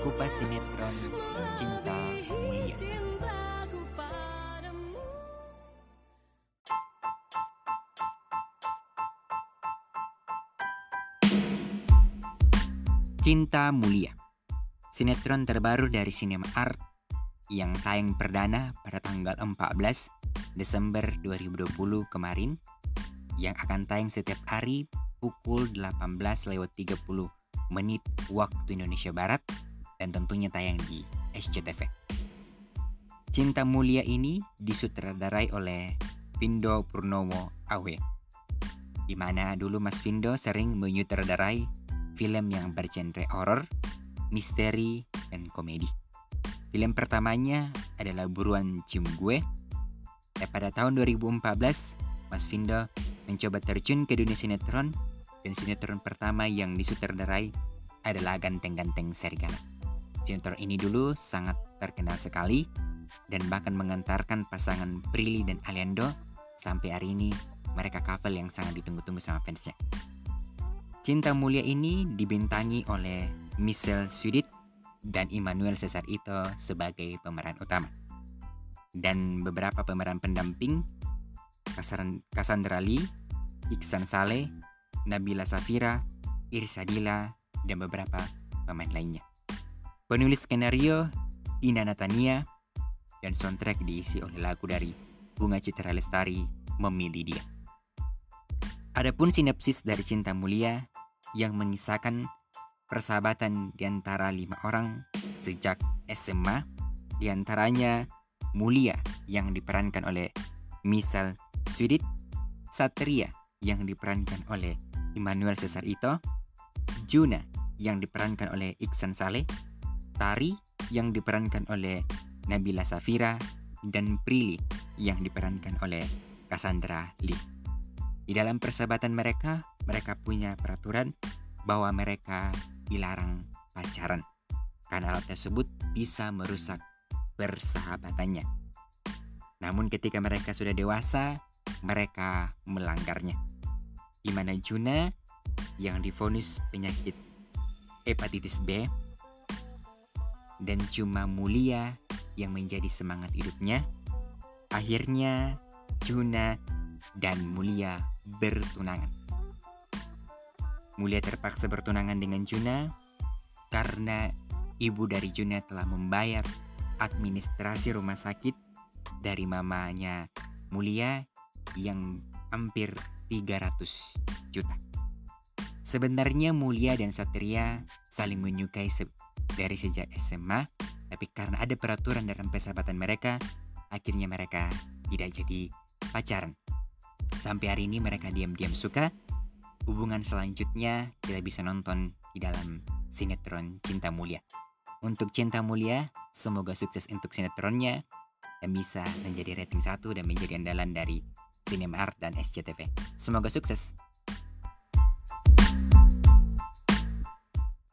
Kupas sinetron Cinta Mulia. Cinta Mulia. Sinetron terbaru dari Cinema Art yang tayang perdana pada tanggal 14 Desember 2020 kemarin yang akan tayang setiap hari pukul 18 lewat 30 menit waktu Indonesia Barat dan tentunya tayang di SCTV. Cinta Mulia ini disutradarai oleh Vindo Purnomo Awe, di mana dulu Mas Vindo sering menyutradarai film yang bergenre horor, misteri, dan komedi. Film pertamanya adalah Buruan Cium Gue. Dan pada tahun 2014, Mas Vindo mencoba terjun ke dunia sinetron dan sinetron pertama yang disutradarai adalah Ganteng-Ganteng Serigala. Sinetron ini dulu sangat terkenal sekali dan bahkan mengantarkan pasangan Prilly dan Aliando sampai hari ini mereka couple yang sangat ditunggu-tunggu sama fansnya. Cinta Mulia ini dibintangi oleh Michelle Sudit dan Immanuel Cesar Ito sebagai pemeran utama. Dan beberapa pemeran pendamping Cassandra Lee, Iksan Saleh, Nabila Safira, Irsadila, dan beberapa pemain lainnya. Penulis skenario Ina Natania dan soundtrack diisi oleh lagu dari Bunga Citra Lestari Memilih Dia. Adapun sinopsis dari Cinta Mulia yang mengisahkan persahabatan di antara lima orang sejak SMA, di antaranya Mulia yang diperankan oleh Misal Sudit, Satria yang diperankan oleh Immanuel Cesar Ito, Juna yang diperankan oleh Iksan Saleh, Tari yang diperankan oleh Nabila Safira, dan Prilly yang diperankan oleh Cassandra Lee. Di dalam persahabatan mereka, mereka punya peraturan bahwa mereka dilarang pacaran karena hal tersebut bisa merusak persahabatannya. Namun ketika mereka sudah dewasa, mereka melanggarnya. Di mana Juna yang difonis penyakit hepatitis B dan cuma Mulia yang menjadi semangat hidupnya, akhirnya Juna dan Mulia bertunangan. Mulia terpaksa bertunangan dengan Juna karena ibu dari Juna telah membayar administrasi rumah sakit dari mamanya Mulia yang hampir 300 juta. Sebenarnya Mulia dan Satria saling menyukai dari sejak SMA, tapi karena ada peraturan dalam persahabatan mereka, akhirnya mereka tidak jadi pacaran. Sampai hari ini mereka diam-diam suka. Hubungan selanjutnya kita bisa nonton di dalam sinetron Cinta Mulia. Untuk Cinta Mulia, semoga sukses untuk sinetronnya dan bisa menjadi rating satu dan menjadi andalan dari Cinema Art dan SCTV. Semoga sukses.